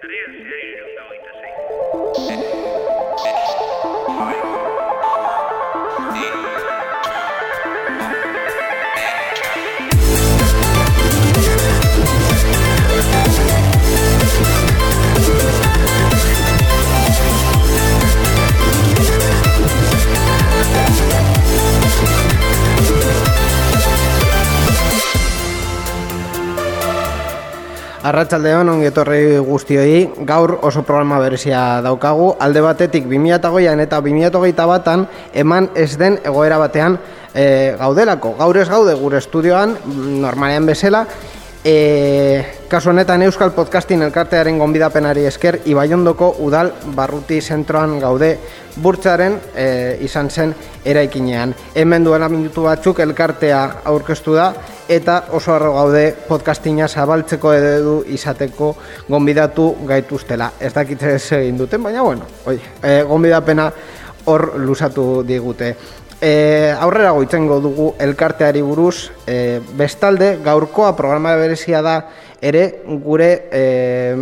Şuraya, şuraya yürüyorum da o Arratsaldeon ongi etorri guztioi, gaur oso programa berezia daukagu, alde batetik 2008an eta 2008 batan eman ez den egoera batean e, gaudelako. Gaur ez gaude gure estudioan, normalean bezala, e, kasu honetan Euskal Podcastin elkartearen gonbidapenari esker, Ibaiondoko udal barruti zentroan gaude burtsaren e, izan zen eraikinean. Hemen duela minutu batzuk elkartea aurkeztu da, eta oso harro gaude podcastina zabaltzeko edu izateko gonbidatu gaituztela. Ez dakitze ez egin duten, baina bueno, oi, e, gonbidapena hor lusatu digute. E, aurrera goitzengo dugu elkarteari buruz, e, bestalde gaurkoa programa berezia da ere gure e,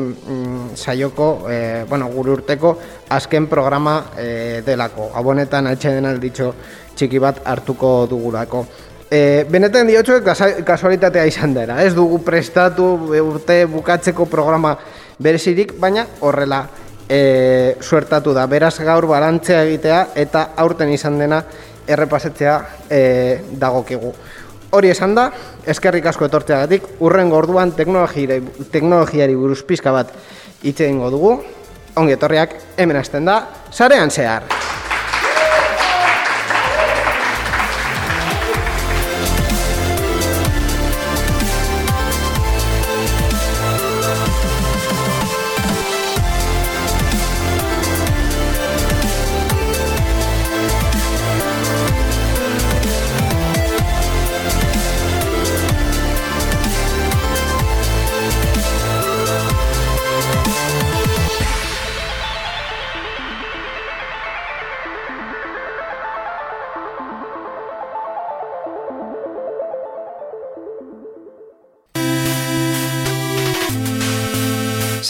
saioko, e, bueno, gure urteko azken programa e, delako. Abonetan altxeden alditxo txiki bat hartuko dugulako. E, benetan diotxo, kasualitatea izan dira. Ez dugu prestatu urte bukatzeko programa berezirik, baina horrela e, suertatu da. Beraz gaur balantzea egitea eta aurten izan dena errepasetzea e, dagokigu. Hori esan da, eskerrik asko etortzeagatik, urren gorduan teknologiari buruz pizka bat hitz egingo dugu. Ongi etorriak, hemen hasten da, sarean zehar.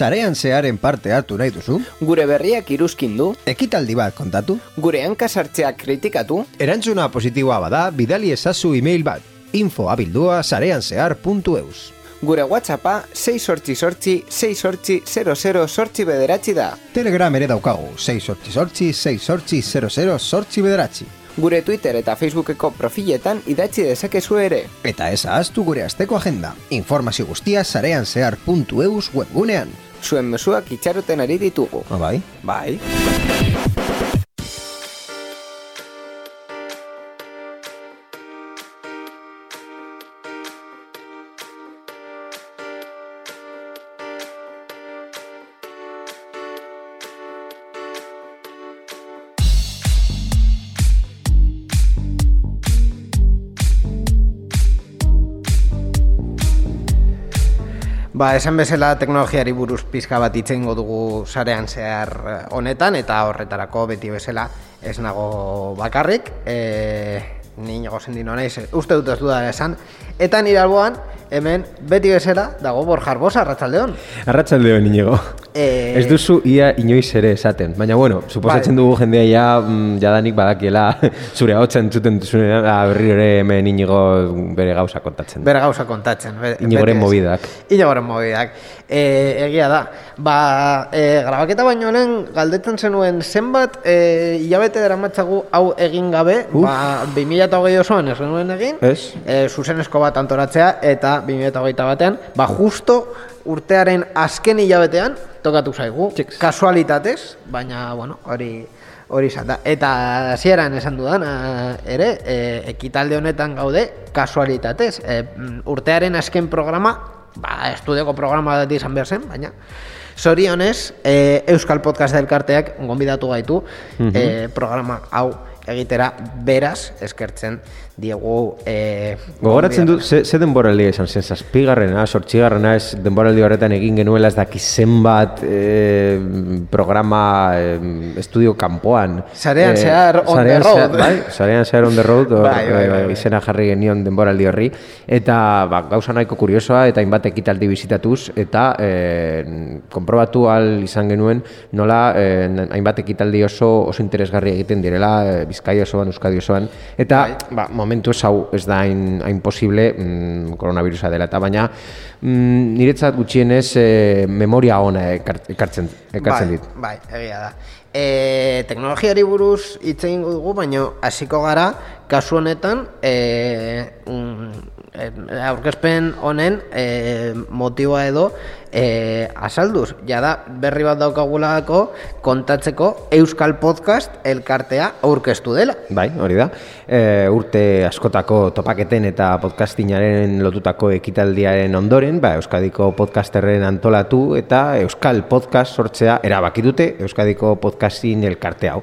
Zarean zearen parte hartu nahi duzu? Gure berriak iruzkin du? Ekitaldi bat kontatu? Gure hankasartzeak kritikatu? Erantzuna positiboa bada, bidali ezazu e-mail bat. info abildua zareanzear.eus Gure whatsappa 6 sortzi sortzi 6 sortzi 00 sortzi bederatzi da. Telegram ere daukagu, 6 sortzi sortzi 6 sortzi 00 sortzi bederatzi. Gure Twitter eta Facebookeko profiletan idatzi dezakezu ere. Eta ez ahaztu gure asteko agenda. Informazio guztia zareanzear.eus webgunean. Zuen mesuak itxaroten ari ditugu. Ah, bai? Bai. Ba, esan bezala teknologiari buruz pizka bat itzengo dugu sarean zehar eh, honetan eta horretarako beti bezala ez nago bakarrik e, ni nago sendino naiz uste dut ez duda esan eta nire alboan hemen beti bezala dago Borja Arbosa, Arratsaldeon. Arratsaldeon inigo. Eh, Ez duzu ia inoiz ere esaten, baina bueno, suposatzen Bai. dugu jendea ja mm, jadanik badakiela zure hotza entzuten duzunean, ah, berriro ere hemen inigo bere gauza kontatzen. Bere gauza kontatzen. be- Inigoren mobidak. Inigoren mobidak. E, egia da. Ba, e, grabaketa baino lehen galdetzen zenuen zenbat e, hilabete dara matzagu hau egin gabe, Uf. ba, 2008 osoan ez genuen egin, Ez? e, zuzenezko bat antoratzea eta 2008 batean, ba, justo urtearen azken hilabetean tokatu zaigu, Txiks. kasualitatez, baina, bueno, hori hori izan da. Eta hasieran esan dudan ere, e, ekitalde honetan gaude kasualitatez. E, mm, urtearen azken programa, ba, estudioko programa bat izan behar zen, baina Zorionez, e, Euskal Podcast elkarteak gonbidatu gaitu e, programa hau egitera beraz eskertzen diegu e, Gogoratzen dut, ze, ze denboraldia izan zen, zazpigarrena, sortxigarrena ez denboraldi horretan egin genuela ez daki zenbat e, programa e, estudio kanpoan. Sarean zehar on the road. bai, sarean zehar on the road, hor, Bai, bai, bai, e, bai. izena jarri genion denboraldi horri. Eta ba, gauza nahiko kuriosoa eta hainbat ekitaldi bizitatuz eta e, konprobatu al izan genuen nola e, hainbat ekitaldi oso oso interesgarri egiten direla e, Bizkaia osoan, Euskadi osoan eta ba, momentu hau ez da hain, hain posible mm, koronavirusa dela eta baina mm, niretzat gutxienez e, memoria ona ekart- ekartzen, ekartzen bai, dit. Bai, egia da. E, teknologiari buruz hitz egingo dugu, baina hasiko gara kasu honetan e, aurkezpen honen e, motiboa edo e, asalduz. Ja da, berri bat daukagulako kontatzeko Euskal Podcast elkartea aurkeztu dela. Bai, hori da. E, urte askotako topaketen eta podcastingaren lotutako ekitaldiaren ondoren, ba, Euskadiko podcasterren antolatu eta Euskal Podcast sortzea erabaki dute Euskadiko podcasting elkarte hau.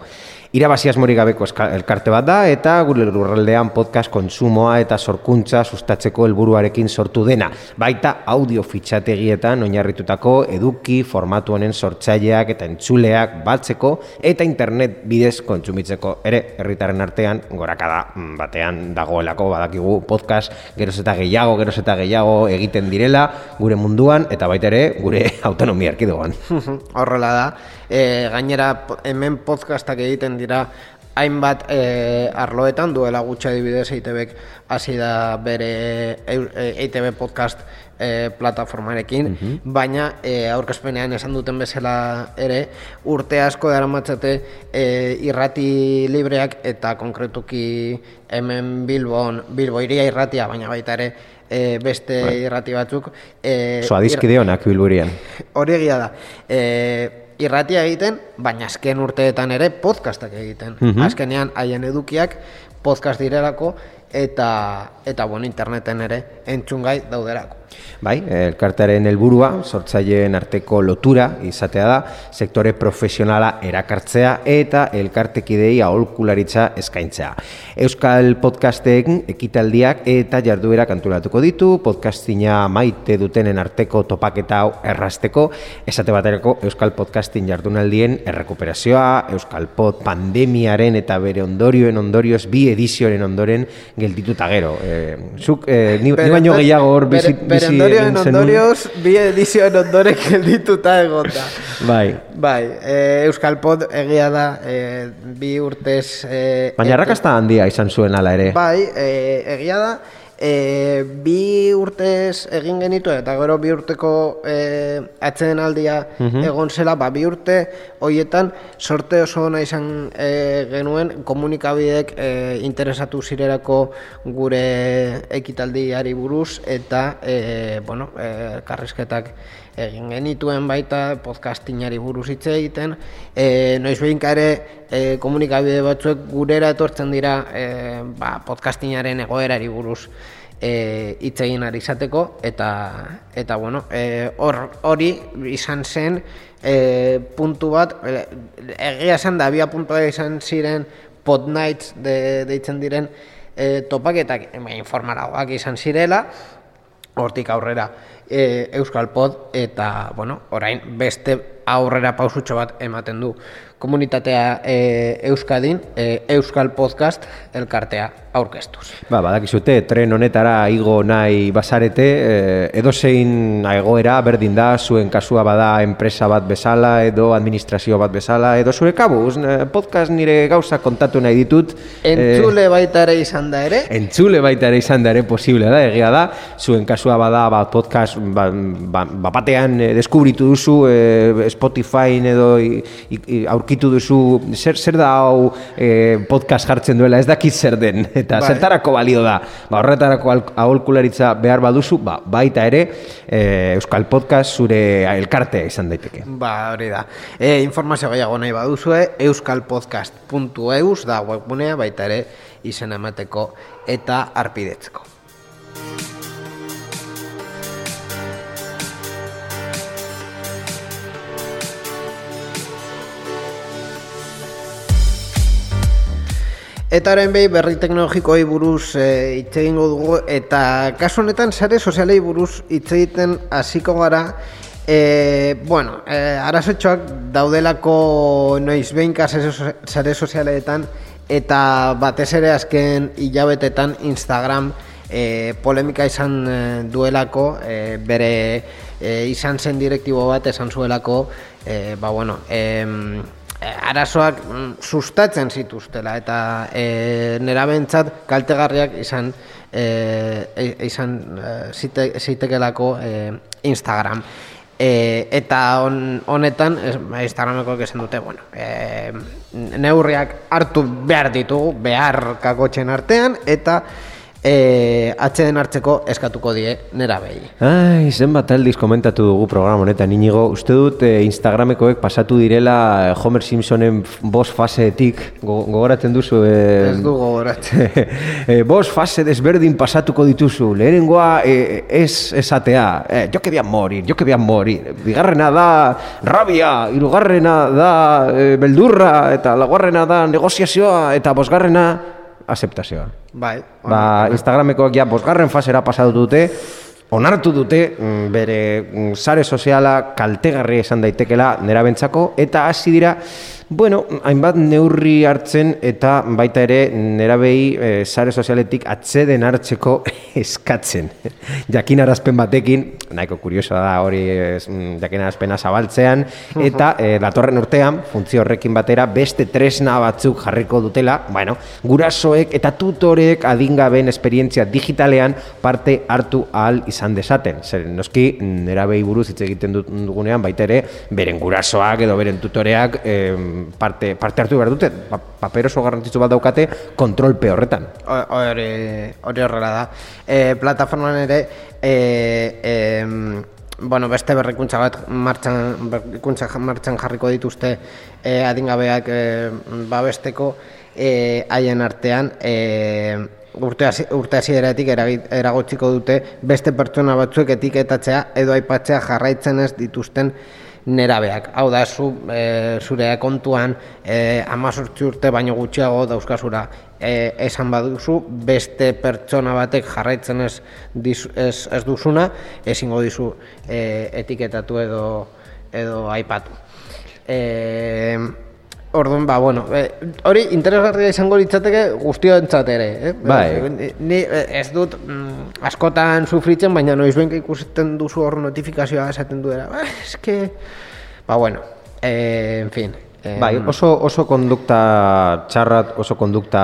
Irabazi asmorik gabeko elkarte bat da eta gure lurraldean podcast kontsumoa eta sorkuntza sustatzeko helburuarekin sortu dena. Baita audio fitxategietan oinarritutako eduki formatu honen sortzaileak eta entzuleak batzeko eta internet bidez kontsumitzeko ere herritarren artean gorakada batean dagoelako badakigu podcast geroz eta gehiago, geroz eta gehiago egiten direla gure munduan eta baita ere gure autonomia erkidegoan. Horrela da. E, gainera hemen podcastak egiten dira hainbat e, arloetan duela gutxa adibidez EITBek hasi da bere Eu- e, EITB podcast e, plataformarekin, baina e, aurkezpenean esan duten bezala ere urte asko daramatzate e, irrati libreak eta konkretuki hemen Bilbon, Bilbo iria irratia, baina baita ere e, beste irrati batzuk e, So adizkide honak bilburian. Hori egia da. E, irratia egiten, baina azken urteetan ere podcastak egiten. Azkenean haien edukiak podcast direlako eta eta bueno, interneten ere entzungai dauderako. Bai, elkartearen helburua sortzaileen arteko lotura izatea da, sektore profesionala erakartzea eta elkartekidei aholkularitza eskaintzea. Euskal podcasten ekitaldiak eta jarduerak antolatuko ditu, podcastina maite dutenen arteko topaketa hau errasteko, esate baterako Euskal podcastin jardunaldien errekuperazioa, Euskal pod pandemiaren eta bere ondorioen ondorioz bi edizioaren ondoren geldituta gero. E, zuk, e, ni, ni baino gehiago hor bizi, bere, bere bizi ondorioen ondorioz, bi edizioen ondoren geldituta egonda. Bai. Bai, e, Euskal Pod egia da e, bi urtez... E, Baina arrakasta handia izan zuen ala ere. Bai, e, egia da, e, bi urtez egin genitu eta gero bi urteko e, atzeden aldia egon zela, ba, bi urte hoietan sorte oso ona izan e, genuen komunikabidek e, interesatu zirerako gure ekitaldiari buruz eta e, bueno, e, karrizketak egin genituen baita podcastingari buruz hitz egiten. E, noiz behinka ere e, komunikabide batzuek gurera etortzen dira e, ba, podcastingaren egoerari buruz e, hitz egin ari izateko. Eta eta bueno e, hor hori izan zen e, puntu bat e, egia esan da abia puntua izan ziren pod nights de, deitzen diren e, topaketak e, informalagoak izan zirela hortik aurrera e, Euskal Pod eta bueno, orain beste aurrera pausutxo bat ematen du komunitatea e, Euskadin e, Euskal Podcast elkartea aurkeztuz. Ba, badakizute, tren honetara igo nahi bazarete, eh, edozein egoera berdin da, zuen kasua bada enpresa bat bezala, edo administrazio bat bezala, edo zure kabuz, eh, podcast nire gauza kontatu nahi ditut. eh, Entzule baita ere izan da ere, Entzule baita ere izan da ere posible da, egia da, zuen kasua bada ba, podcast ba, ba, ba, batean eh, deskubritu duzu eh, Spotify edo i, i, i, aurkitu duzu zer, zer da hau eh, podcast jartzen duela, ez dakit zer den, eta Bai. zertarako balio da, ba, horretarako aholkularitza behar baduzu, ba, baita ere eh, Euskal Podcast zure elkartea izan daiteke. ba hori da. E, informazio gehiago nahi baduzue, euskalpodcast.eus da webgunea baita ere izen emateko eta arpidetzeko. Eta orain behi berri teknologikoi buruz e, hitz egingo dugu eta kasu honetan sare sozialei buruz hitz egiten hasiko gara. E, bueno, e, arazotxoak daudelako noiz behinka sare sozialetan eta batez ere azken hilabetetan Instagram e, polemika izan duelako e, bere e, izan zen direktibo bat esan zuelako e, ba bueno, e, Eh, arazoak mm, sustatzen zituztela eta e, nerabentzat kaltegarriak izan e, izan e, zitekelako e, Instagram. E, eta on, honetan Instagrameko esan dute bueno, e, neurriak hartu behar ditugu behar kakotxen artean eta e, atxeden hartzeko eskatuko die nera behi. Ai, zenbat aldiz komentatu dugu programa honetan, inigo, uste dut e, Instagramekoek pasatu direla eh, Homer Simpsonen bos faseetik, gogoratzen duzu? E, Ez du gogoratzen. e, bos fase desberdin pasatuko dituzu, lehenengoa e, ez esatea, e, jo que morir, jo que morir, bigarrena da rabia, irugarrena da e, beldurra, eta laguarrena da negoziazioa, eta bosgarrena aceptazioa. Bai. Ba, Instagramekoak ja bosgarren fasera pasatu dute, onartu dute mm, bere mm, sare soziala kaltegarri esan daitekela nera bentsako, eta hasi dira Bueno, hainbat neurri hartzen eta baita ere nerabei e, sare sozialetik atzeden hartzeko eskatzen. Jakinarazpen batekin, nahiko kurioso da hori mm, jakinarazpena zabaltzean, eta e, datorren urtean, funtzio horrekin batera, beste tresna batzuk jarriko dutela, bueno, gurasoek eta tutorek adingaben esperientzia digitalean parte hartu ahal izan desaten. Zer, noski, nerabei buruz hitz egiten dugunean, baita ere, beren gurasoak edo beren tutoreak, parte, parte hartu behar dute, pa, paper oso garrantzitsu bat daukate kontrolpe horretan. Hori horrela da. E, plataforman ere, e, e, bueno, beste berrikuntza bat martxan, berrikuntza martxan jarriko dituzte e, adingabeak e, babesteko e, haien artean, e, urte hasieratik eragotziko dute beste pertsona batzuek etiketatzea edo aipatzea jarraitzen ez dituzten nerabeak. Hau da, zu, e, zure kontuan e, amazortzi urte baino gutxiago dauzkazura e, esan baduzu, beste pertsona batek jarraitzen ez, ez, ez duzuna, ezingo dizu e, etiketatu edo, edo aipatu. E, Orduan, ba, bueno, eh, hori interesgarria izango litzateke guztio entzat ere, eh? Bai. Ni eh, ez dut mm, askotan sufritzen, baina noiz benka ikusten duzu hor notifikazioa esaten duera. Ba, eske... Ba, bueno, eh, en fin. Eh, bai, oso, oso kondukta txarrat, oso kondukta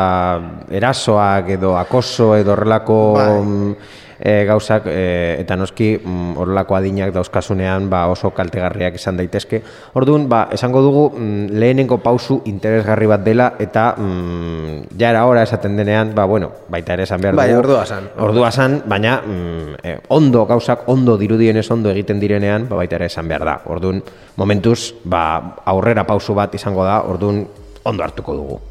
erasoak edo akoso edo horrelako... Bai mm, e, gauzak e, eta noski mm, horrelako adinak dauzkasunean ba, oso kaltegarriak izan daitezke. Orduan, ba, esango dugu mm, lehenengo pausu interesgarri bat dela eta mm, ja era ora esaten denean, ba, bueno, baita ere esan behar bai, dugu. Bai, ordua san. Ordua san, baina mm, e, ondo gauzak, ondo dirudienez ondo egiten direnean, ba, baita ere esan behar da. Orduan, momentuz, ba, aurrera pausu bat izango da, orduan, ondo hartuko dugu.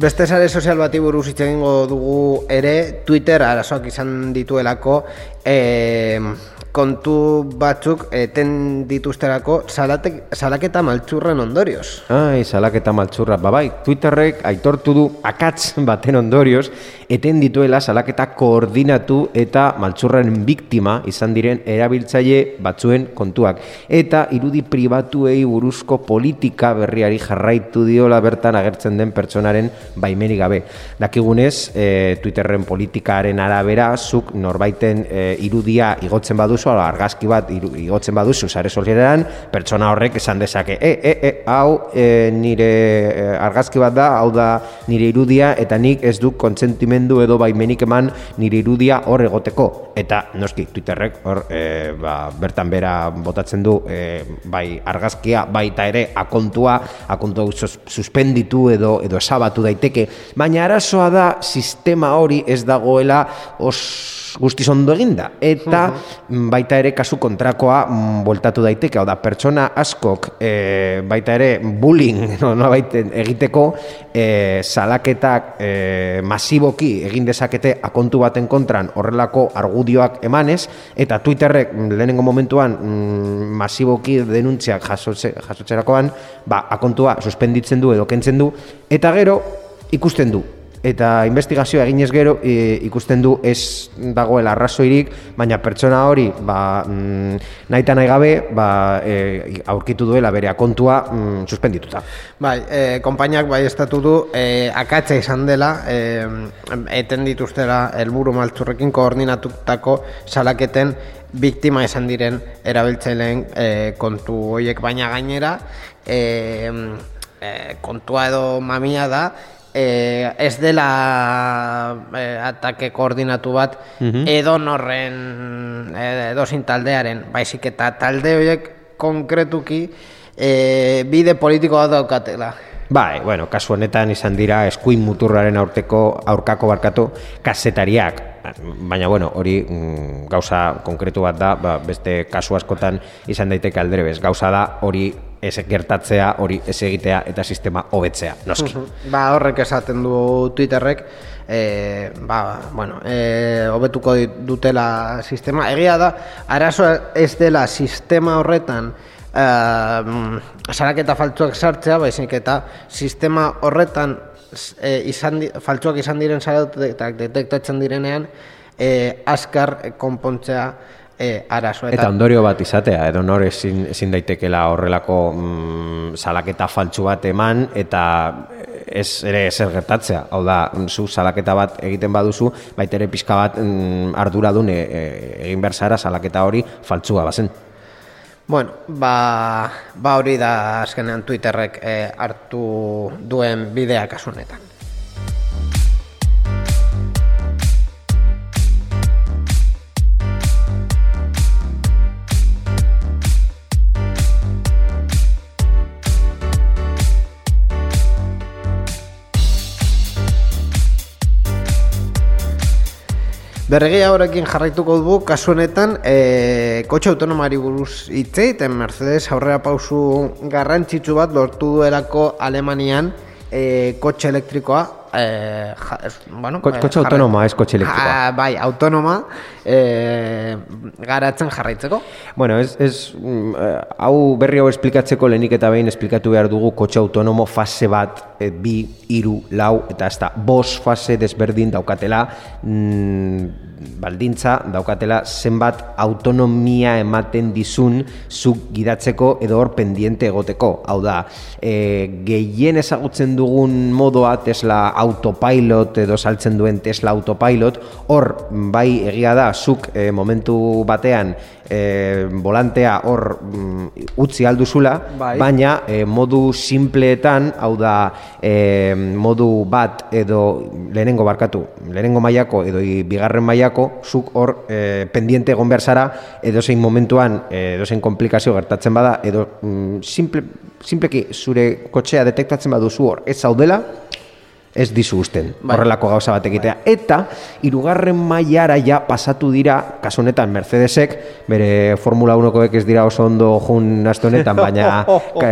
Beste sare sozial bati buruz hitz egingo dugu ere Twitter arazoak izan dituelako eh, kontu batzuk eten dituzterako salatek, salaketa maltzurren ondorioz. Ai, salaketa maltzurra, babai, Twitterrek aitortu du akatz baten ondorioz, eten dituela salaketa koordinatu eta maltzurren biktima izan diren erabiltzaile batzuen kontuak. Eta irudi pribatuei buruzko politika berriari jarraitu diola bertan agertzen den pertsonaren baimeri gabe. Dakigunez, e, Twitterren politikaren arabera, zuk norbaiten e, irudia igotzen badu baduzu, argazki bat igotzen baduzu sare sozialean, pertsona horrek esan dezake, e, e, e, hau e, nire e, argazki bat da, hau da nire irudia, eta nik ez du kontsentimendu edo baimenik eman nire irudia hor egoteko. Eta noski, Twitterrek hor e, ba, bertan bera botatzen du e, bai argazkia, baita ere akontua, akontua suspenditu edo edo esabatu daiteke, baina arazoa da sistema hori ez dagoela oso guztiz ondo eginda. Eta mm, baita ere kasu kontrakoa mm, bueltatu daiteke, hau da, pertsona askok e, baita ere bullying no, no, egiteko e, salaketak e, masiboki egin dezakete akontu baten kontran horrelako argudioak emanez, eta Twitterrek mm, lehenengo momentuan mm, masiboki denuntziak jasotze, jasotzerakoan, ba, akontua suspenditzen du edo kentzen du, eta gero ikusten du eta investigazioa eginez gero e, ikusten du ez dagoela arrazoirik, baina pertsona hori ba, mm, nahi nahi gabe ba, e, aurkitu duela bere akontua mm, suspendituta. Bai, e, konpainiak bai estatu du e, akatza izan dela e, eten dituztera helburu maltzurrekin koordinatutako salaketen biktima izan diren erabiltzaileen e, kontu horiek baina gainera e, e, kontua edo mamia da e, ez dela e, atake koordinatu bat mm edo norren edo zin taldearen baizik eta talde horiek konkretuki e, bide politikoa daukatela Bai, bueno, kasu honetan izan dira eskuin muturraren aurteko aurkako barkatu kasetariak. Baina, bueno, hori mm, gauza konkretu bat da, ba, beste kasu askotan izan daiteke aldrebez. Gauza da hori ez gertatzea, hori ez egitea eta sistema hobetzea, noski. ba, horrek esaten du Twitterrek, e, ba, bueno, e, hobetuko dutela sistema. Egia da, arazo ez dela sistema horretan e, saraketa faltzuak sartzea, baizik eta sistema horretan e, izan, faltzuak izan diren saraketak detektatzen direnean, e, askar konpontzea e, arazo. Eta, ondorio bat izatea, edo nor ezin, ezin daitekela horrelako mm, salaketa faltsu bat eman, eta ez ere zer gertatzea. Hau da, zu salaketa bat egiten baduzu, baita ere pixka bat mm, arduradun e, e, egin berzara salaketa hori faltsua bazen. Bueno, ba, ba hori da azkenean Twitterrek e, hartu duen bidea kasunetan. Berregia horrekin jarraituko dugu, kasu honetan, e, kotxe autonomari buruz hitzeiten Mercedes aurrera pausu garrantzitsu bat lortu duelako Alemanian e, kotxe elektrikoa eh, ja, bueno, Ko, kotxe autonoma, ez kotxe elektrikoa. Ah, bai, autonoma eh, garatzen jarraitzeko. Bueno, ez, ez, eh, hau berri hau esplikatzeko lehenik eta behin esplikatu behar dugu kotxe autonomo fase bat, e, bi, iru, lau, eta da, bos fase desberdin daukatela, mm, baldintza daukatela zenbat autonomia ematen dizun zuk gidatzeko edo hor pendiente egoteko. Hau da, e, gehien ezagutzen dugun modoa Tesla autopilot edo saltzen duen Tesla autopilot, hor bai egia da zuk e, momentu batean e, volantea hor mm, utzi alduzula, bai. baina e, modu simpleetan, hau da e, modu bat edo lehenengo barkatu, lehenengo mailako edo bigarren mailako, zuk hor e, pendiente egon behar zara, edo zein momentuan, edo zein komplikazio gertatzen bada, edo mm, simple, simpleki zure kotxea detektatzen baduzu hor, ez zaudela, ez dizu usten, bai. horrelako gauza bat egitea. Eta, irugarren mailara ja pasatu dira, kasu honetan Mercedesek, bere Formula 1koek ez dira oso ondo jun astu honetan, baina e,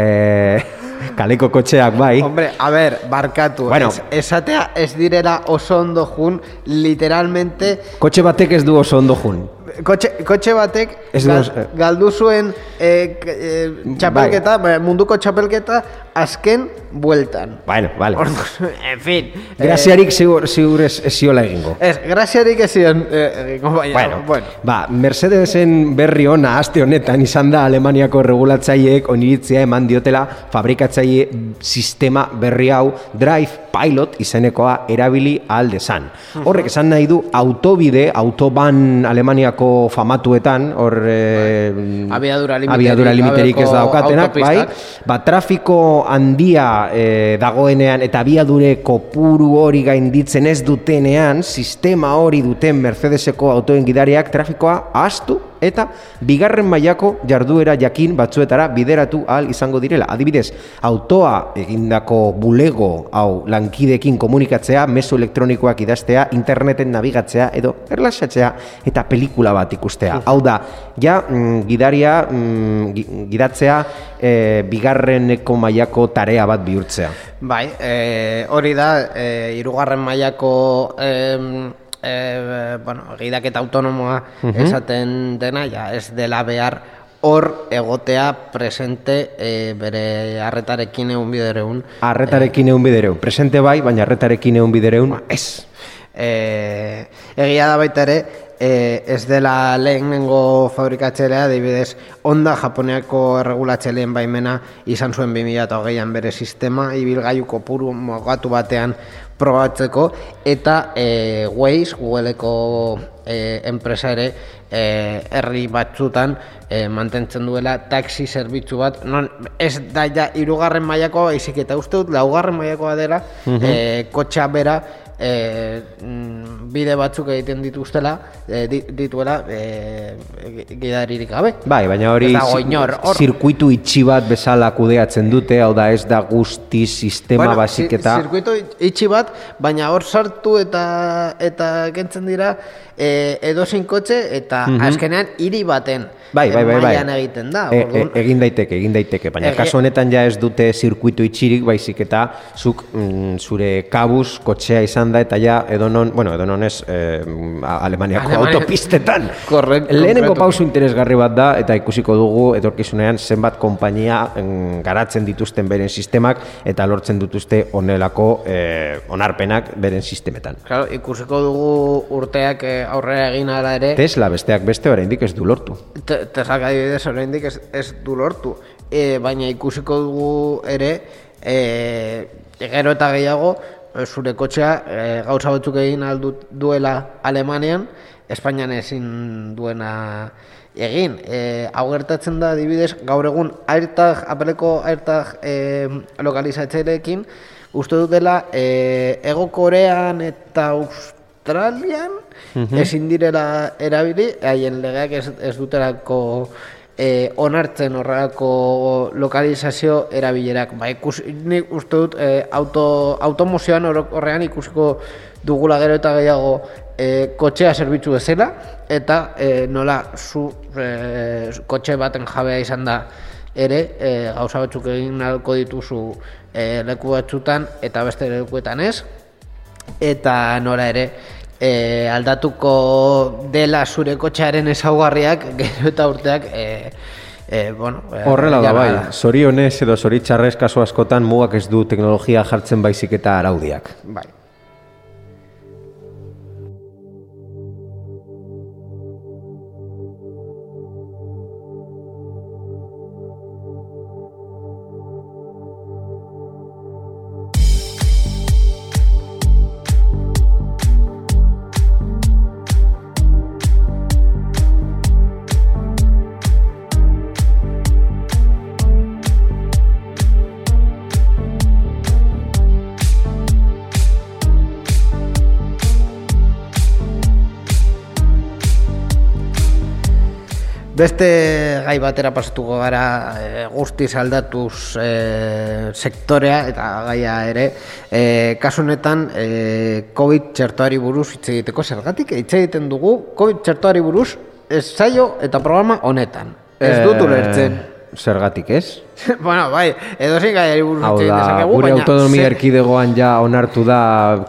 kaleko kotxeak bai. Hombre, a ber, barkatu, bueno, es, esatea ez direla oso ondo jun, literalmente... Kotxe batek ez du oso ondo jun. Kotxe, kotxe batek gal, galdu zuen e, e, txapelketa, bai. munduko txapelketa azken bueltan. Bueno, vale. Ordu, en fin. Graziarik ziur, ziur ez, ez ziola egingo. Ez, graziarik ez zion egingo, baina. Bueno, bueno. Ba, Mercedesen berri ona aste honetan izan da Alemaniako regulatzaileek oniritzea eman diotela fabrikatzaile sistema berri hau Drive Pilot izenekoa erabili alde zan. Horrek esan nahi du autobide, autoban Alemaniako famatuetan, hor... Bai. Abiadura limiterik, ez daukatenak, bai? Ba, trafiko handia e, dagoenean eta abiadure kopuru hori gainditzen ez dutenean, sistema hori duten Mercedeseko autoen gidariak trafikoa astu eta bigarren mailako jarduera jakin batzuetara bideratu ahal izango direla. Adibidez, autoa egindako bulego hau lankidekin komunikatzea, mezu elektronikoak idaztea, interneten nabigatzea edo erlaxatzea eta pelikula bat ikustea. Hau da, ja mm, gidaria mm, gi- gidatzea e, bigarreneko mailako tarea bat bihurtzea. Bai, e, hori da, e, irugarren mailako e, e, bueno, gidaketa autonomoa esaten dena, ja, ez dela behar hor egotea presente e, bere arretarekin egun bidereun. Arretarekin egun bidereun. Presente bai, baina arretarekin egun bidereun, ez. E, egia da baita ere, e, ez dela lehenengo fabrikatzelea, adibidez, Honda Japoneako erregulatzeleen baimena izan zuen 2008an bere sistema, ibilgailu kopuru mogatu batean probatzeko, eta e, Waze, Googleeko e, enpresa ere, e, herri batzutan e, mantentzen duela taxi zerbitzu bat, non ez da ja irugarren mailakoa baizik eta uste dut laugarren mailakoa dela, e, kotxa bera e, mm, bide batzuk egiten dituztela, e, di- dituela e, gidaririk gabe. Bai, baina hori inor, hor. zirkuitu itxi bat bezala kudeatzen dute, hau da ez da guzti sistema Bueno, basik zir- eta... Zirkuito itxi bat, baina hor sartu eta eta kentzen dira e, edozein kotxe eta azkenean hiri baten Bai, bai, bai, bai. mailan egiten da. E, e, egin daiteke, egin daiteke, baina Ege- kasu honetan ja ez dute zirkuitu itxirik, baizik eta zuk mm, zure kabuz kotxea izan da eta ja edonon, bueno, edonon ez eh, Alemaniako Alemania- autopistetan. Korrekt, Lehenengo pausu interesgarri bat da eta ikusiko dugu etorkizunean zenbat konpainia mm, garatzen dituzten beren sistemak eta lortzen dituzte honelako eh, onarpenak beren sistemetan. Claro, ikusiko dugu urteak eh, aurrera egin ara ere. Tesla besteak beste oraindik ez du lortu. Te- Teslak adibidez oraindik ez, ez du lortu. E, baina ikusiko dugu ere, e, gero eta gehiago, e, zure kotxea e, gauza batzuk egin aldu duela Alemanian, Espainian ezin duena egin. E, hau gertatzen da adibidez, gaur egun AirTag, Appleko AirTag e, lokalizatzaileekin, uste dut dela e, Ego Korean eta Australian ezin direla erabili, haien legeak ez, ez dutelako e, onartzen horrelako lokalizazio erabilerak. Ba, ikus, nik uste dut e, auto, automozioan horrean ikusiko dugula gero eta gehiago e, kotxea zerbitzu bezala, eta e, nola zu e, kotxe baten jabea izan da ere e, gauza batzuk egin ahalko dituzu e, leku batzutan eta beste lekuetan ez eta nora ere e, aldatuko dela zure kotxearen ezaugarriak gero eta urteak e, e, bueno, Horrela da bai, zorionez edo zoritxarrez kasu askotan mugak ez du teknologia jartzen baizik eta araudiak. bai. Beste gai batera pasatuko gara e, guztiz aldatuz e, sektorea eta gaia ere e, kasu honetan e, COVID txertoari buruz hitz egiteko zergatik hitz egiten dugu COVID txertoari buruz ez zaio eta programa honetan. Ez dut ulertzen. Zergatik ez? bueno, bai, edozein gaiari buruz Hau da, gure baina autonomia ze- erkidegoan ja onartu da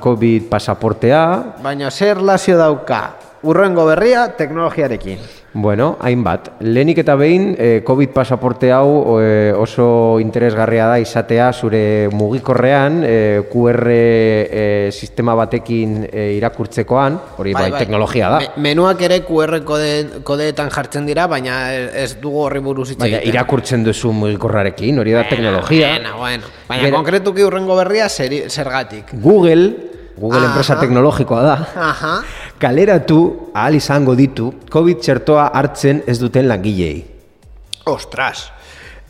COVID pasaportea, Baina zer relazio dauka urrengo berria teknologiarekin. Bueno, hainbat. Lehenik eta behin, eh, COVID pasaporte hau eh, oso interesgarria da izatea zure mugikorrean eh, QR eh, sistema batekin eh, irakurtzekoan, hori bai, teknologia da. Me, menuak ere QR kode, kodeetan jartzen dira, baina ez dugu horri buruz hitz Baina egiten. irakurtzen duzu mugikorrarekin, hori da teknologia. Bueno, bueno. Baina Bera- konkretuki urrengo berria zeri, zergatik. Google, Google enpresa teknologikoa da, Aha. Kaleratu ahal izango ditu COVID txertoa hartzen ez duten langilei. Ostras.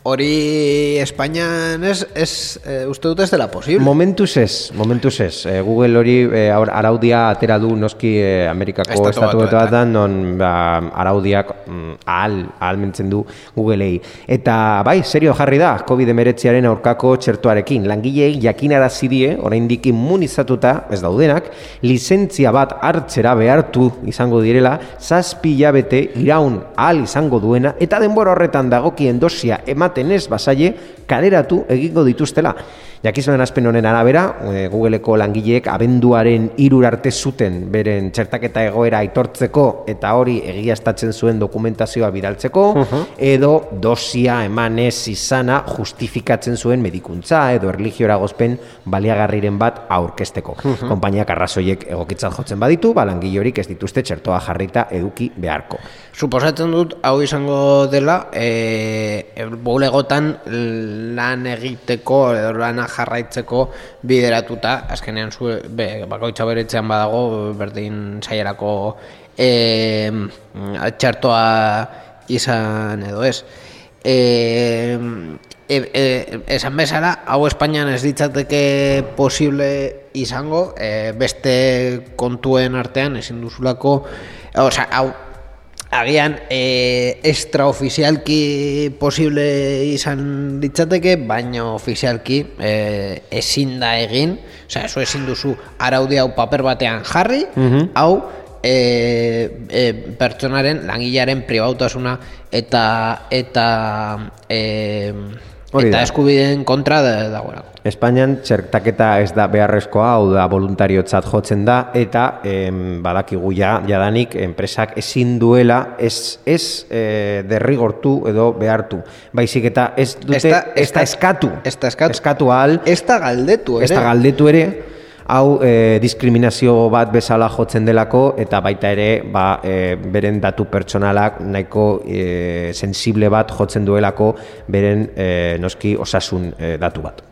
Hori Espainian ez, ez e, uste dut ez dela posible. Momentuz ez, momentuz ez. E, Google hori e, araudia atera du noski e, Amerikako Estatu Batuetan. non ba, araudiak mm, ahal, ahalmentzen du Googlei. Eta bai, serio jarri da, COVID-19aren aurkako txertuarekin. Langileei jakinarazi die, oraindik immunizatuta ez daudenak, lizentzia bat hartzera behartu izango direla, zazpi hilabete iraun ahal izango duena, eta denbora horretan dagokien dosia ematen ez basaie, kaleratu egingo dituztela. Jakizuen aspen honen arabera, e, Googleeko langileek abenduaren irur arte zuten beren txertaketa egoera aitortzeko eta hori egiaztatzen zuen dokumentazioa bidaltzeko, edo dosia eman ez izana justifikatzen zuen medikuntza edo erligiora gozpen baliagarriren bat aurkesteko. Konpainiak arrazoiek egokitzat jotzen baditu, ba langile horik ez dituzte txertoa jarrita eduki beharko. Suposatzen dut, hau izango dela, e, bulegotan lan egiteko, edo lana jarraitzeko bideratuta, azkenean zu, be, bakoitza beretzean badago, berdin saierako e, txertoa izan edo ez. E, e, e, esan bezala, hau Espainian ez ditzateke posible izango, e, beste kontuen artean ezin duzulako, osea, hau agian e, extraofizialki posible izan ditzateke, baina ofizialki e, ezin da egin, osea, zu ezin duzu araudi hau paper batean jarri, hau e, e, pertsonaren, langilaren pribautasuna eta eta e, Hori eta da. eskubideen kontra da- dagoelako. Espainian txertaketa ez da beharrezkoa, hau da voluntariotzat jotzen da, eta em, badakigu ja, jadanik enpresak ezin duela ez, ez e, derrigortu edo behartu. Baizik eta ez dute, Ez da- eskatu. ez da eskatu. Eskatu ahal, Ez da galdetu, ere. ez da galdetu ere, hau e, diskriminazio bat bezala jotzen delako eta baita ere ba, e, beren datu pertsonalak nahiko e, sensible bat jotzen duelako beren e, noski osasun e, datu bat.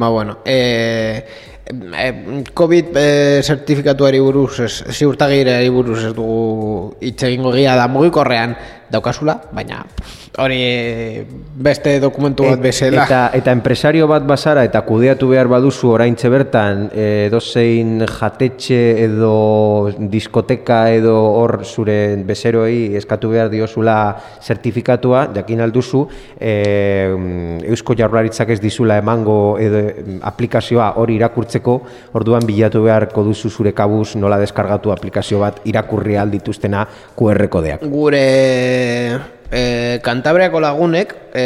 ba, bueno, e, COVID e, zertifikatuari buruz, ez, ziurtagirari buruz ez dugu hitz egingo gira da mugikorrean daukazula, baina hori e, beste dokumentu bat bezala. Eta, eta enpresario bat bazara eta kudeatu behar baduzu oraintxe bertan e, edozein jatetxe edo diskoteka edo hor zure bezeroei eskatu behar diozula zertifikatua, jakin alduzu, e, Eusko Jaurlaritzak ez dizula emango edo aplikazioa hori irakurtzeko, orduan bilatu beharko duzu zure kabuz nola deskargatu aplikazio bat irakurri aldituztena QR kodeak. Gure e, Kantabriako lagunek e,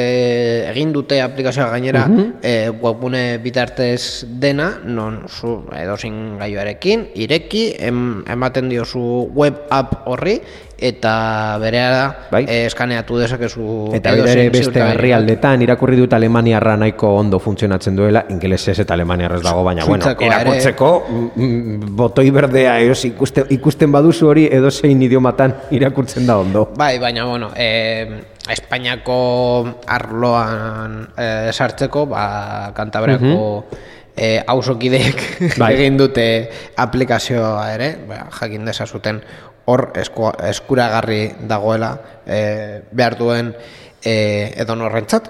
egin dute aplikazioa gainera e, webgune bitartez dena, non zu edozin gaioarekin, ireki, em, ematen diozu web app horri, eta berehala Bai. e, eskaneatu dezakezu Eta bere ere beste herrialdetan irakurri dut Alemaniarra nahiko ondo funtzionatzen duela, ingelesez eta Alemaniarrez dago, baina bueno, Suitzakoa ere. irakurtzeko mm, mm, botoi berdea eos, ikusten, ikusten baduzu hori edozein idiomatan irakurtzen da ondo. Bai, baina, bueno, e, Espainiako arloan e, sartzeko, ba, Kantabriako e, auzokideek Bai. egin dute aplikazioa ere, ba, jakin dezazuten hor esku, eskuragarri dagoela e, behar duen e, edo norrentzat.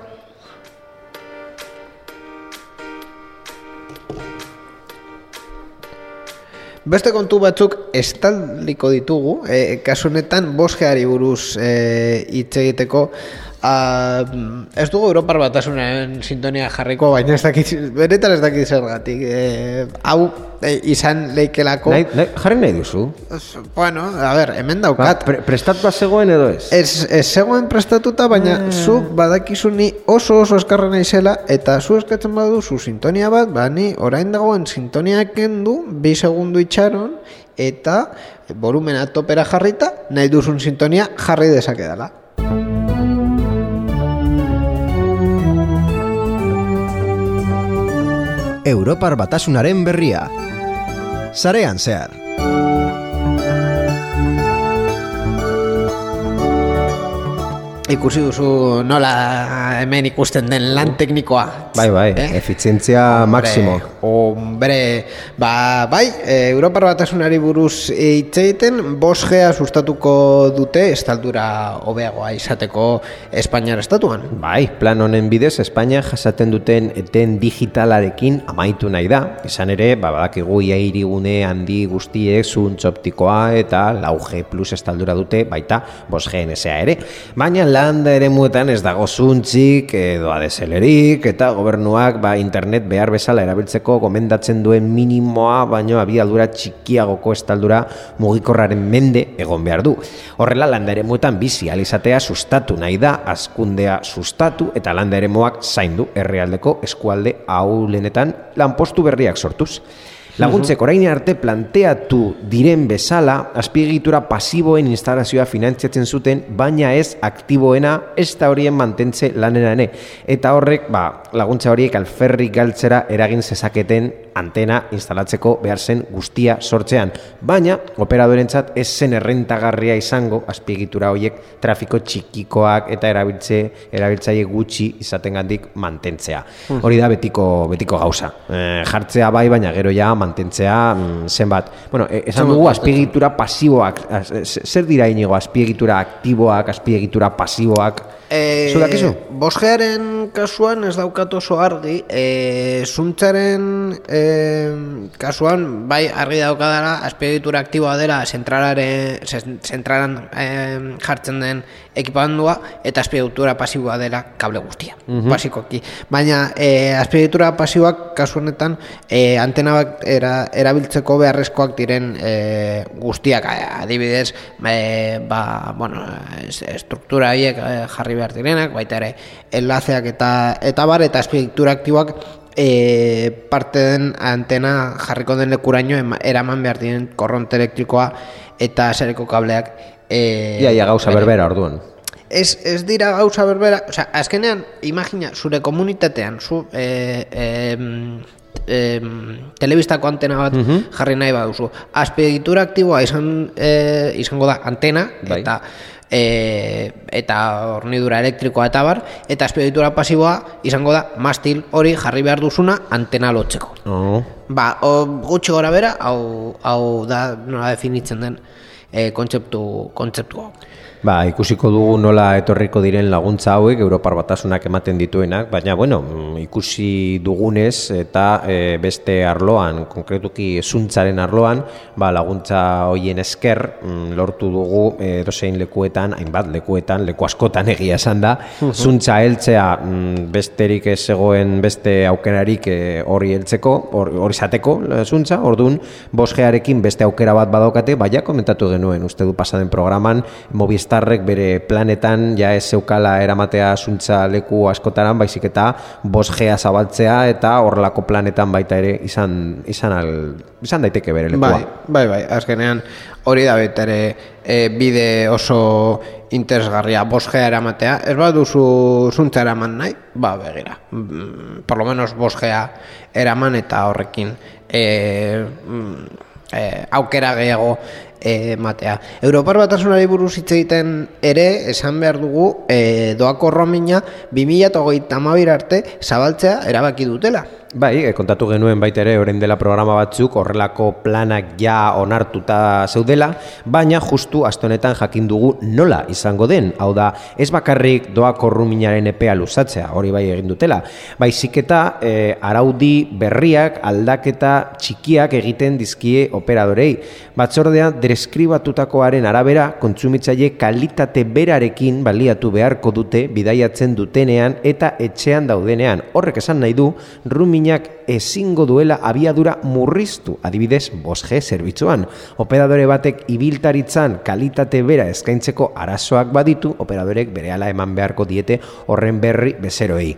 Beste kontu batzuk estaliko ditugu, e, kasu honetan bosgeari buruz e, hitz egiteko, a, ez dugu Europar batasunen sintonia jarriko, baina ez dakit, benetan ez dakit zergatik. E, hau e, izan leikelako, Nahi, nahi, jarri nahi duzu? bueno, a ber, hemen Ba, daukat. pre, prestat bat zegoen edo ez? Ez, ez zegoen prestatuta, baina zu badakizu ni oso oso eskarra naizela eta zu eskatzen baduzu sintonia bat, ba ni orain dagoen sintonia kendu, bi segundu itxaron eta volumena topera jarrita, nahi duzun sintonia jarri dezakedala. Europar batasunaren berria. Sarean zehar. Ikusi duzu nola hemen ikusten den lan teknikoa. Bai, bai, Eh? efizientzia maximo. Hombre, ba, bai, e, Europar Batasunari buruz hitz egiten, bosgea sustatuko dute estaldura hobeagoa izateko Espainiar estatuan. Bai, plan honen bidez, Espainia jasaten duten eten digitalarekin amaitu nahi da. Izan ere, ba, badakigu ia hirigune handi guztiek zuntz optikoa eta lauge plus estaldura dute, baita bos GNSA ere. Baina landa ere muetan ez dago zuntzik edo adeselerik eta gobernuak ba, internet behar bezala erabiltzeko gomendatzen duen minimoa, baino abiadura txikiagoko estaldura mugikorraren mende egon behar du. Horrela landa ere muetan bizi alizatea sustatu nahi da, azkundea sustatu eta landa ere zaindu herrialdeko eskualde ahulenetan lanpostu berriak sortuz. Laguntzek orain arte planteatu diren bezala, azpiegitura pasiboen instalazioa finantziatzen zuten, baina ez aktiboena ez da horien mantentze lanera ene. Eta horrek, ba, laguntza horiek alferrik galtzera eragin zezaketen antena instalatzeko behar zen guztia sortzean. Baina, operadorentzat ez zen errentagarria izango azpiegitura horiek trafiko txikikoak eta erabiltze erabiltzaile gutxi izatengandik mantentzea. Hori da betiko betiko gauza. E, jartzea bai, baina gero ja mantentzea mm, zenbat. Bueno, e, esan dugu azpiegitura pasiboak, az- zer dira inigo azpiegitura aktiboak, azpiegitura pasiboak? E, Zu dakizu? Bosgearen kasuan ez daukat oso argi, e, zuntzaren e, kasuan bai argi daukadara azpiegitura aktiboa dela zentralare, zen- zentralan e, jartzen den ekipamendua eta azpiegitura pasiboa dela kable guztia, basikoki. Baina e, azpiegitura pasiboak kasu honetan e, antena bat era, erabiltzeko beharrezkoak diren e, guztiak adibidez e, ba, bueno, es- estruktura horiek e, jarri behar direnak baita ere enlaceak eta eta bar eta azpiegitura aktiboak e, parte den antena jarriko den lekuraino eraman behar diren korronte elektrikoa eta sareko kableak e, Ia, ia gauza berbera orduan. Ez, ez dira gauza berbera, osea, azkenean, imagina, zure komunitatean, zu, e, e, e, telebistako antena bat jarri nahi baduzu. Azpiegitura aktiboa izan, e, izango da antena, Bai. eta e, eta hornidura elektrikoa eta bar, eta azpiegitura pasiboa izango da mastil hori jarri behar duzuna antena lotzeko. Oh. Ba, o, gutxi gora bera, hau, hau da nola definitzen den e, kontzeptu, kontzeptu hau. Ba, ikusiko dugu nola etorriko diren laguntza hauek Europar Batasunak ematen dituenak, baina bueno, mm, ikusi dugunez eta e, beste arloan, konkretuki zuntzaren arloan, ba, laguntza hoien esker mm, lortu dugu e, dozein lekuetan, hainbat lekuetan, leku askotan egia esan da, zuntza heltzea mm, besterik ez zegoen beste aukerarik e, hori heltzeko, hor- hori zateko e, zuntza, orduan bosgearekin beste aukera bat badaukate, baina komentatu genuen, uste du pasaden programan, Movistarrek bere planetan ja ez zeukala eramatea zuntza leku askotaran, baizik eta bosgea zabaltzea eta horrelako planetan baita ere izan, izan, al, izan daiteke bere lekua. Bai, bai, bai, azkenean hori da bete ere e, bide oso interesgarria bosgea eramatea. Ez bat duzu zuntza eraman nahi, ba, begira. Mm, Por lo menos bosgea eraman eta horrekin e, mm, e, aukera gehiago e, matea. Europar batasunari buruz hitz egiten ere, esan behar dugu, e, doako romina 2008 arte zabaltzea erabaki dutela. Bai, e, kontatu genuen baita ere orain dela programa batzuk horrelako planak ja onartuta zeudela, baina justu aste honetan jakin dugu nola izango den. Hau da, ez bakarrik doako ruminaren epea luzatzea, hori bai egin dutela. Baizik eta e, araudi berriak aldaketa txikiak egiten dizkie operadorei. Batzordea deskribatutakoaren arabera kontsumitzaile kalitate berarekin baliatu beharko dute bidaiatzen dutenean eta etxean daudenean. Horrek esan nahi du, ruminak ezingo duela abiadura murriztu, adibidez 5G zerbitzuan. Operadore batek ibiltaritzan kalitate bera eskaintzeko arazoak baditu, operadorek berehala eman beharko diete horren berri bezeroei.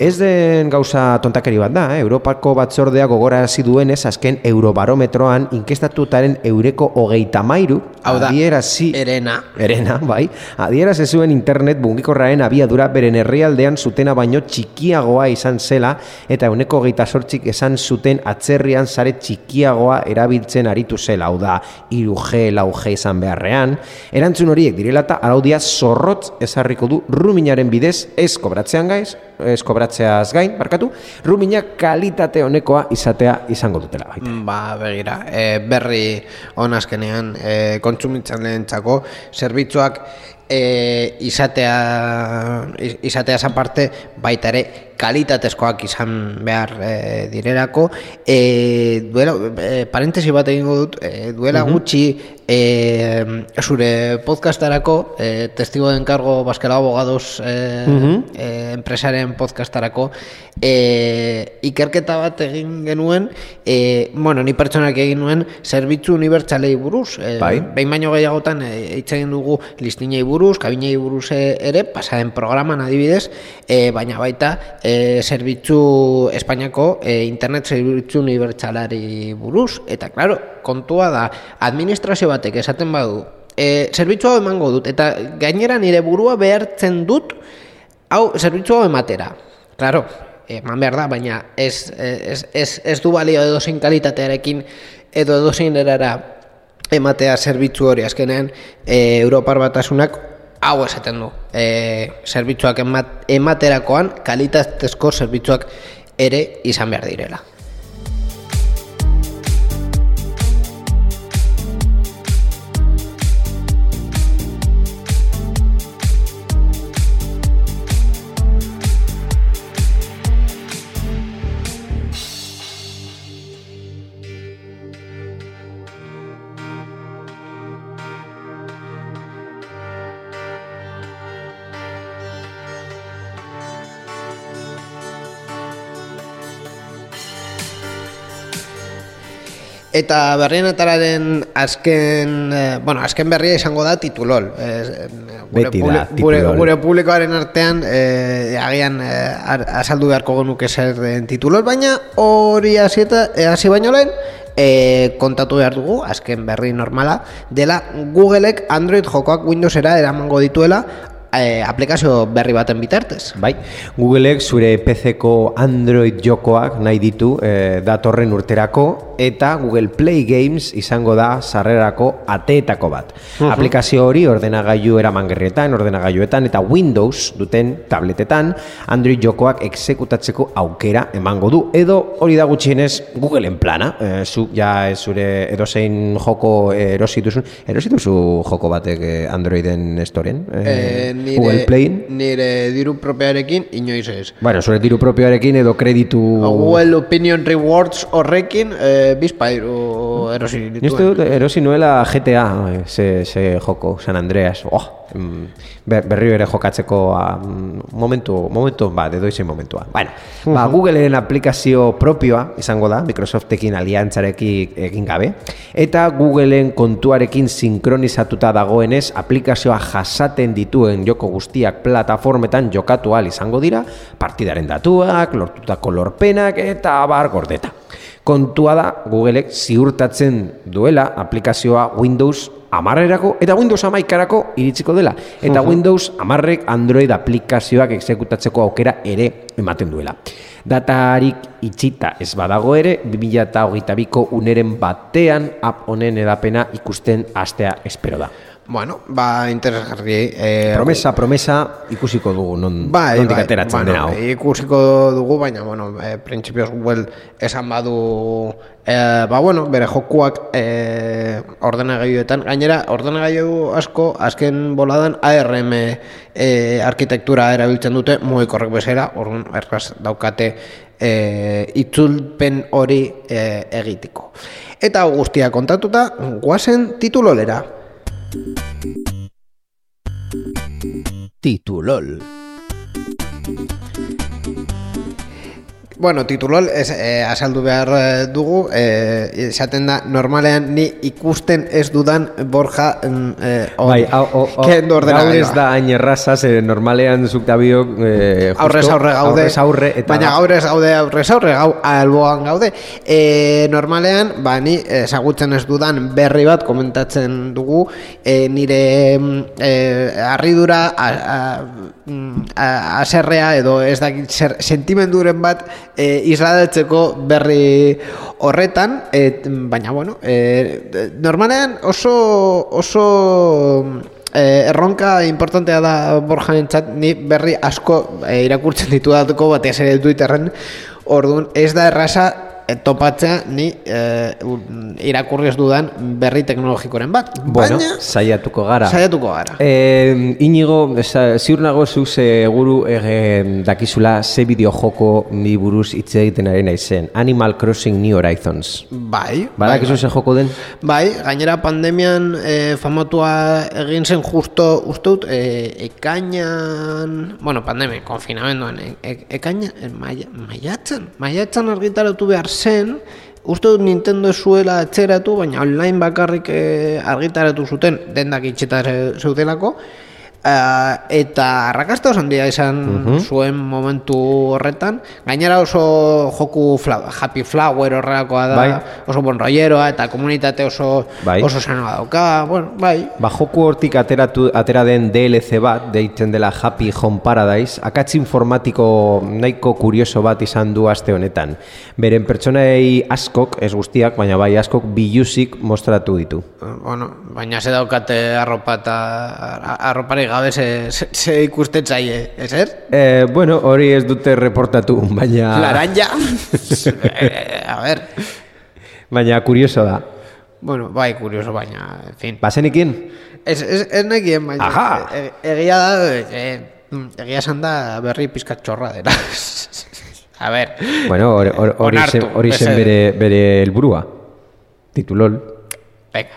Ez den gauza tontakeri bat da, eh? Europako batzordea gogorarazi duenez azken eurobarometroan inkestatutaren eureko hogeita mairu, Hau da, adierazi Erena. Erena, bai, adieraz zuen internet bungikorraren abiadura beren herrialdean zutena baino txikiagoa izan zela eta euneko Ehuneko geita sortxik esan zuten atzerrian sare txikiagoa erabiltzen aritu zela, hau da, 3G, 4G izan beharrean. Erantzun horiek direla eta araudia zorrotz ezarriko du ruminaren bidez ez kobratzean gaiz, ez kobratzeaz gain, barkatu, rumina kalitate honekoa izatea izango dutela baita. Ba, begira, e, berri honazkenean e, kontsumitzen lehentzako zerbitzuak e, izatea iz- izateaz aparte baita ere kalitatezkoak izan behar e, direlako. E, duela, e, parentesi bat egingo dut e, duela gutxi e, zure podcastarako e, testigo de encargo Baskela Abogados e, e, enpresaren podcastarako e, ikerketa bat egin genuen e, bueno, ni pertsonak egin nuen zerbitzu unibertsalei buruz e, Bai. behin baino gehiagotan e, hitz egin dugu listinei buruz, kabinei buruz e, ere, pasaren programan adibidez, e, baina baita e, zerbitzu Espainiako e, internet zerbitzu unibertsalari buruz, eta claro, kontua da, administrazio batek esaten badu, e, zerbitzu hau emango dut, eta gainera nire burua behartzen dut, hau zerbitzu hau ematera. Claro, eman behar da, baina ez, ez, ez, ez du balio edozein kalitatearekin edo edozein erara ematea zerbitzu hori azkenean e, Europar batasunak hau esaten du. E, zerbitzuak emat, ematerakoan kalitatezko zerbitzuak ere izan behar direla Eta berrienetararen azken, eh, bueno, azken berria izango da titulol. Eh, gure, Beti da, gure, gure publikoaren artean eh, agian eh, azaldu beharko genuke zer den titulol, baina hori hasieta eh, hasi baino lehen eh, kontatu behar dugu, azken berri normala, dela Googleek Android jokoak Windowsera eramango dituela eh, aplikazio berri baten bitartez. Bai, Googleek zure PC-ko Android jokoak nahi ditu e, datorren urterako eta Google Play Games izango da sarrerako ateetako bat. Aplikazio hori ordenagailu eramangerrietan, ordenagailuetan eta Windows duten tabletetan Android jokoak exekutatzeko aukera emango du edo hori da gutxienez Googleen plana. E, zu ja zure edozein joko eh, erosi duzun, erosi duzu joko batek eh, Androiden storen? Eh, nire, Google Playin? nire diru propiarekin inoiz ez. Bueno, zure diru propioarekin edo kreditu... Google Opinion Rewards horrekin eh, bizpairu erosi Ni uste dituen. dut erosi nuela GTA, ze, ze joko, San Andreas. Oh, mm, ber, berriro ere jokatzeko mm, momentu, momentu bat, edo izan momentua. Bueno, ba, Googleen aplikazio propioa izango da, Microsoftekin aliantzarekin egin gabe, eta Googleen kontuarekin sinkronizatuta dagoenez aplikazioa jasaten dituen joko guztiak plataformetan jokatu ahal izango dira, partidaren datuak, lortutako lorpenak eta abar gordeta. Kontua da Googleek ziurtatzen duela aplikazioa Windows amarrerako eta Windows amaikarako iritsiko dela. Eta Windows amarrek Android aplikazioak exekutatzeko aukera ere ematen duela. Datarik itxita ez badago ere, 2022ko uneren batean app honen edapena ikusten hastea espero da. Bueno, ba, interesgarri. Eh, Promesa, promesa ikusiko dugu non, Bai, nondik bai, ateratzen bueno, dena hau. Ikusiko dugu, baina, bueno, eh, printzipioz Google esan badu, eh, ba, bueno, bere jokuak eh, ordenagailuetan, gainera, ordenagailu asko, azken boladan ARM eh, arkitektura erabiltzen dute, mugikorrek bezala, orduan, erraz daukate eh, itzulpen hori eh, egiteko. Eta guztia kontatuta, guazen titulolera. Titulol. Bueno, titulol ez, eh, azaldu behar eh, dugu, eh, esaten da, normalean ni ikusten ez dudan Borja eh, on, Bai, hau, hau, kendu gaur ordenagailua. ez da hain erraza, ze normalean zuk dabiok eh, justo aurrez aurre gaude, aurrez aurre, eta baina aurrez gaude aurrez aurre gau, alboan gaude. E, normalean, ba, ni ezagutzen ez dudan berri bat komentatzen dugu, e, nire mm, e, harridura a, a, mm, a, aserrea edo ez dakit sentimenduren bat e, isladatzeko berri horretan, et, baina bueno, e, normalean oso, oso e, erronka importantea da borjanentzat. Ni berri asko e, irakurtzen ditu batez ere Twitterren, orduan ez da erraza e, topatzea ni e, irakurri ez dudan berri teknologikoren bat. Bueno, Baina, saiatuko gara. saiatuko gara. Eh, inigo, ziur nago zu seguru ege, dakizula ze bideo joko ni buruz hitz egiten ari naizen. Animal Crossing New Horizons. Bai, Badakizu bai, ze joko den? bai, gainera pandemian e, famatua egin zen justo, uste dut, e, ekainan, bueno, pandemia, konfinamenduan, e, e, ekaina, e, maia, maiatzen, maiatzen argitaratu behar zen, uste dut Nintendo zuela atxeratu, baina online bakarrik e, argitaratu zuten, dendak itxeta ze- zeudelako, Eh, eta arrakasta oso handia izan zuen momentu horretan gainera oso joku fla, happy flower horrelakoa da Bai. oso bon rolleroa eta komunitate oso Bai. oso sanoa dauka bueno, bai Ba, joku hortik ateratu, atera den DLC bat, deitzen dela Happy Home Paradise, akatz informatiko nahiko kurioso bat izan du aste honetan. Beren pertsonei askok, ez guztiak, baina bai askok biluzik mostratu ditu. bueno, baina ze daukate arropa eta arropari gabe ze, ze, ze ikusten zaie, ezer? E, bueno, hori ez dute reportatu, baina... Laranja Eh, a ver Baina kurioso da. bueno, bai, kurioso, baina, en fin Bazenekin? Ez, ez, ez nekien, baina Aha! e- egia da, e, egia esan da berri pizkat txorra dela. A ber, Bueno, hori- Onartu, zen, bere, bere helburua. Titulol. venga.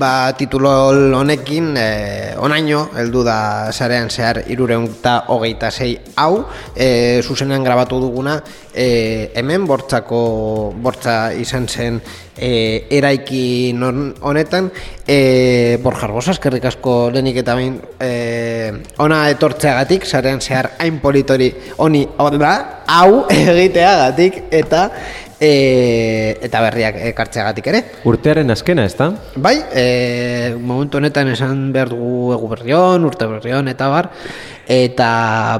Ba, titulo honekin, eh, onaino, heldu da sarean zehar irureun eta hogeita zei hau, eh, zuzenean grabatu duguna, eh, hemen bortzako, bortza izan zen eh, eraiki honetan, eh, Borjar Bosa, eskerrik asko lehenik eta bain, eh, ona etortzeagatik, sarean zehar hain politori honi, hau egiteagatik, eta e, eta berriak ekartzeagatik ere. Urtearen azkena, ez da? Bai, e, momentu honetan esan behar dugu egu berrion, urte berrion, eta bar, eta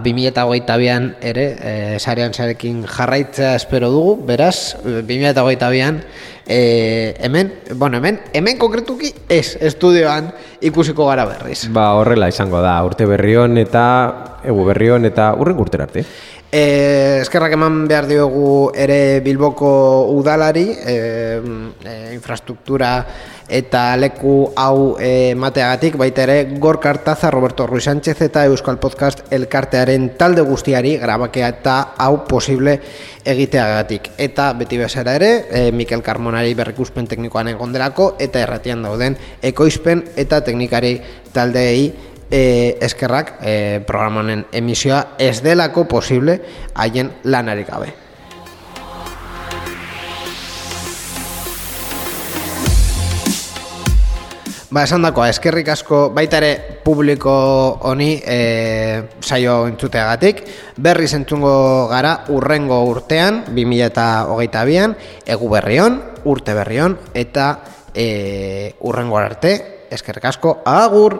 2008an ere, e, sarean zarekin jarraitzea espero dugu, beraz, 2008an, e, hemen, bueno, hemen, hemen konkretuki ez, estudioan ikusiko gara berriz. Ba, horrela izango da. Urte berrion eta egu berrion eta urren urtera arte. E, eskerrak eman behar diogu ere Bilboko udalari, e, e, infrastruktura eta leku hau e, mateagatik, baita ere Gorka Artaza, Roberto Ruiz Sánchez eta Euskal Podcast elkartearen talde guztiari grabakea eta hau posible egiteagatik. Eta beti bezala ere, e, Mikel Carmonari berrikuspen teknikoan egondelako eta erratian dauden ekoizpen eta teknikari taldeei e, eskerrak e, programonen emisioa ez delako posible haien lanarik gabe. Ba, esan dakoa, eskerrik asko baita ere publiko honi e, saio entzuteagatik. Berri zentzungo gara urrengo urtean, 2008an, egu berrion, urte berrion, eta e, urrengo arte, eskerrik asko, agur!